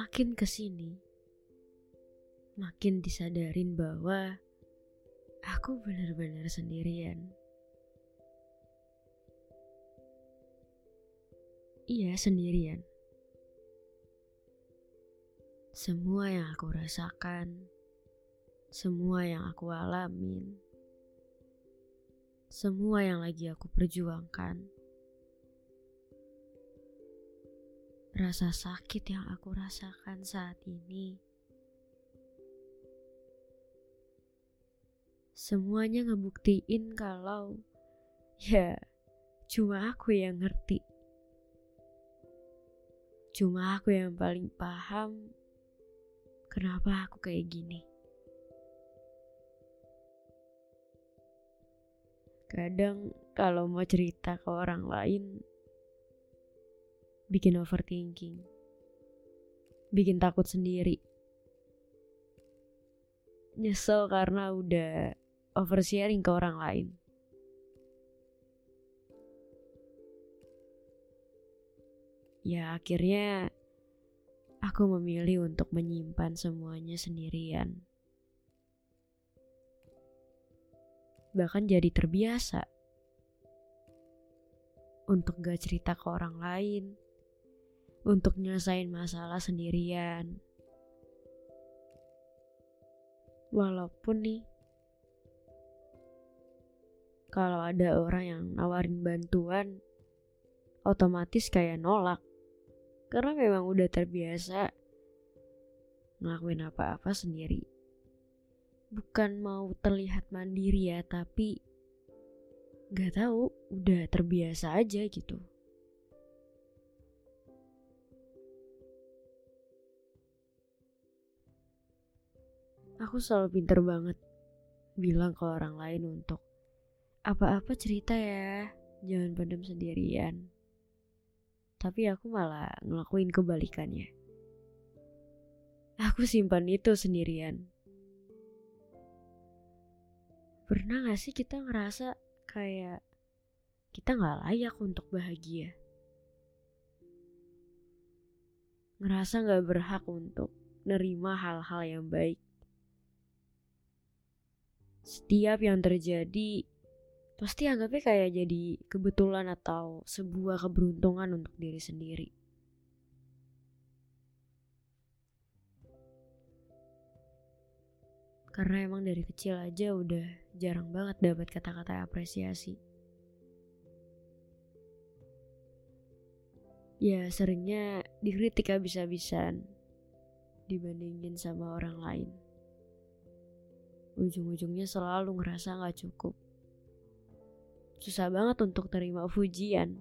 Makin ke sini, makin disadarin bahwa aku benar-benar sendirian. Iya, sendirian. Semua yang aku rasakan, semua yang aku alamin, semua yang lagi aku perjuangkan, rasa sakit yang aku rasakan saat ini, semuanya ngebuktiin kalau ya cuma aku yang ngerti. Cuma aku yang paling paham kenapa aku kayak gini. Kadang kalau mau cerita ke orang lain bikin overthinking. Bikin takut sendiri. Nyesel karena udah oversharing ke orang lain. Ya akhirnya aku memilih untuk menyimpan semuanya sendirian. Bahkan jadi terbiasa untuk gak cerita ke orang lain, untuk nyelesain masalah sendirian. Walaupun nih, kalau ada orang yang nawarin bantuan, otomatis kayak nolak karena memang udah terbiasa ngelakuin apa-apa sendiri. Bukan mau terlihat mandiri ya, tapi gak tahu udah terbiasa aja gitu. Aku selalu pinter banget bilang ke orang lain untuk apa-apa cerita ya, jangan pendem sendirian tapi aku malah ngelakuin kebalikannya. Aku simpan itu sendirian. Pernah gak sih kita ngerasa kayak kita gak layak untuk bahagia? Ngerasa gak berhak untuk nerima hal-hal yang baik. Setiap yang terjadi pasti anggapnya kayak jadi kebetulan atau sebuah keberuntungan untuk diri sendiri. Karena emang dari kecil aja udah jarang banget dapat kata-kata apresiasi. Ya seringnya dikritik habis-habisan dibandingin sama orang lain. Ujung-ujungnya selalu ngerasa gak cukup susah banget untuk terima pujian.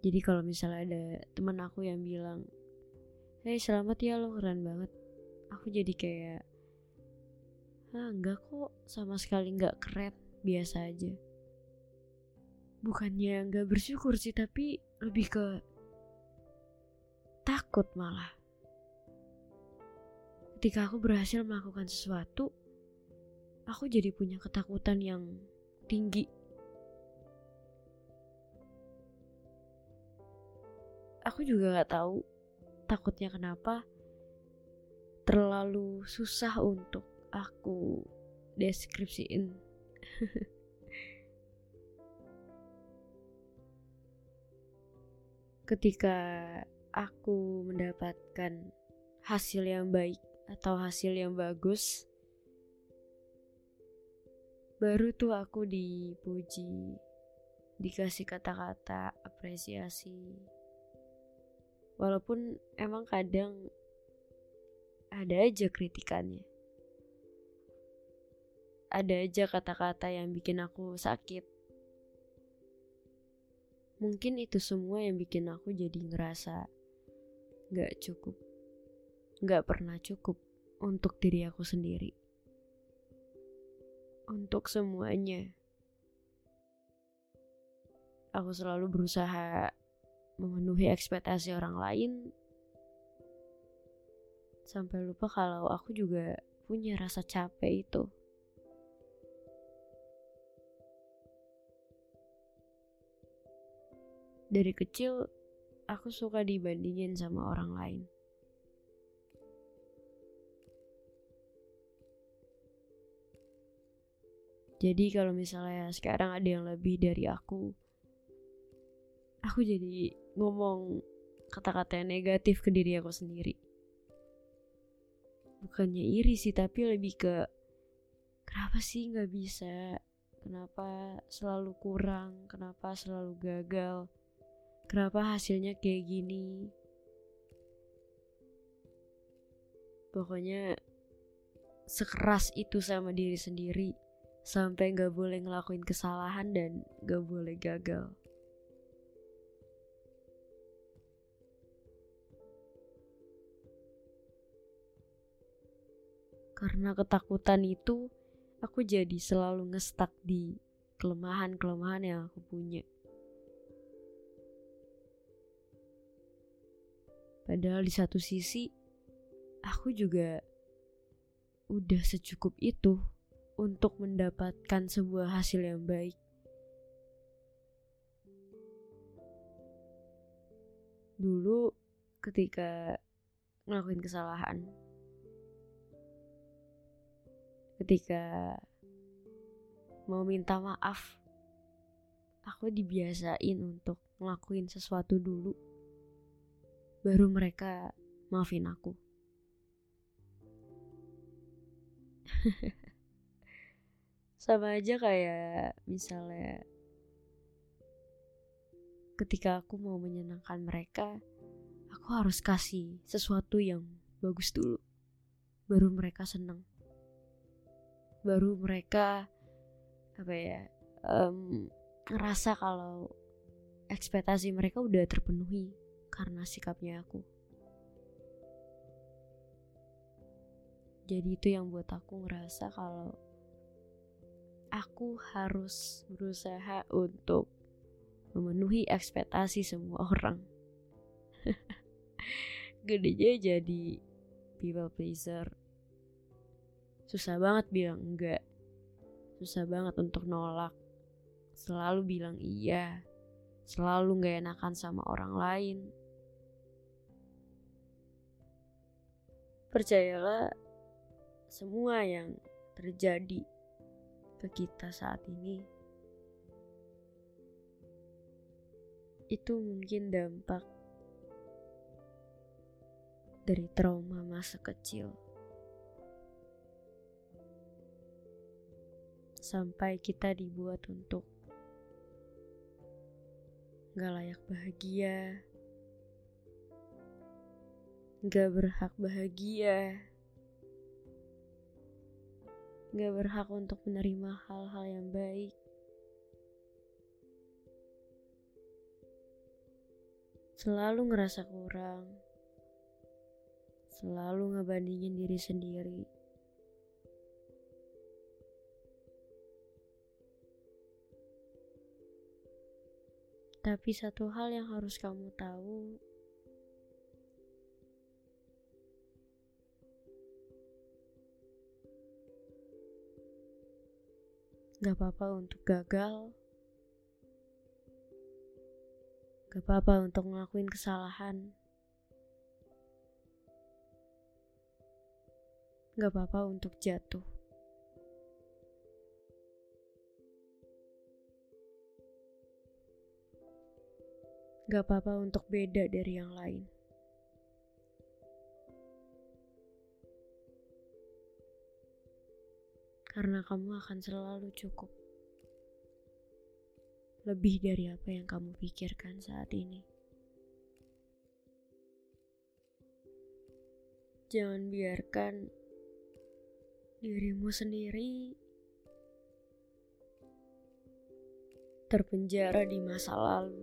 Jadi kalau misalnya ada teman aku yang bilang, Hei selamat ya lo keren banget. Aku jadi kayak, ah enggak kok sama sekali enggak keren, biasa aja. Bukannya enggak bersyukur sih, tapi lebih ke takut malah. Ketika aku berhasil melakukan sesuatu, aku jadi punya ketakutan yang tinggi. Aku juga gak tahu takutnya kenapa terlalu susah untuk aku deskripsiin. Ketika aku mendapatkan hasil yang baik atau hasil yang bagus, baru tuh aku dipuji dikasih kata-kata apresiasi walaupun emang kadang ada aja kritikannya. Ada aja kata-kata yang bikin aku sakit. Mungkin itu semua yang bikin aku jadi ngerasa gak cukup. Gak pernah cukup untuk diri aku sendiri. Untuk semuanya. Aku selalu berusaha memenuhi ekspektasi orang lain sampai lupa kalau aku juga punya rasa capek itu. Dari kecil, aku suka dibandingin sama orang lain. Jadi kalau misalnya sekarang ada yang lebih dari aku, aku jadi ngomong kata-kata yang negatif ke diri aku sendiri. Bukannya iri sih, tapi lebih ke kenapa sih nggak bisa? Kenapa selalu kurang? Kenapa selalu gagal? Kenapa hasilnya kayak gini? Pokoknya sekeras itu sama diri sendiri sampai gak boleh ngelakuin kesalahan dan gak boleh gagal. Karena ketakutan itu, aku jadi selalu ngestak di kelemahan-kelemahan yang aku punya. Padahal di satu sisi aku juga udah secukup itu untuk mendapatkan sebuah hasil yang baik. Dulu ketika ngelakuin kesalahan, ketika mau minta maaf, aku dibiasain untuk ngelakuin sesuatu dulu baru mereka maafin aku. Sama aja kayak misalnya ketika aku mau menyenangkan mereka, aku harus kasih sesuatu yang bagus dulu. Baru mereka senang. Baru mereka apa ya um, ngerasa kalau ekspektasi mereka udah terpenuhi karena sikapnya aku. Jadi itu yang buat aku ngerasa kalau aku harus berusaha untuk memenuhi ekspektasi semua orang. Gedenya jadi people pleaser. Susah banget bilang enggak. Susah banget untuk nolak. Selalu bilang iya. Selalu gak enakan sama orang lain. Percayalah, semua yang terjadi ke kita saat ini itu mungkin dampak dari trauma masa kecil. Sampai kita dibuat untuk gak layak bahagia, gak berhak bahagia, gak berhak untuk menerima hal-hal yang baik. Selalu ngerasa kurang, selalu ngebandingin diri sendiri. Tapi satu hal yang harus kamu tahu, Gak apa-apa untuk gagal. Gak apa-apa untuk ngelakuin kesalahan. Gak apa-apa untuk jatuh. Gak apa-apa untuk beda dari yang lain. Karena kamu akan selalu cukup. Lebih dari apa yang kamu pikirkan saat ini. jangan biarkan dirimu sendiri terpenjara di masa lalu.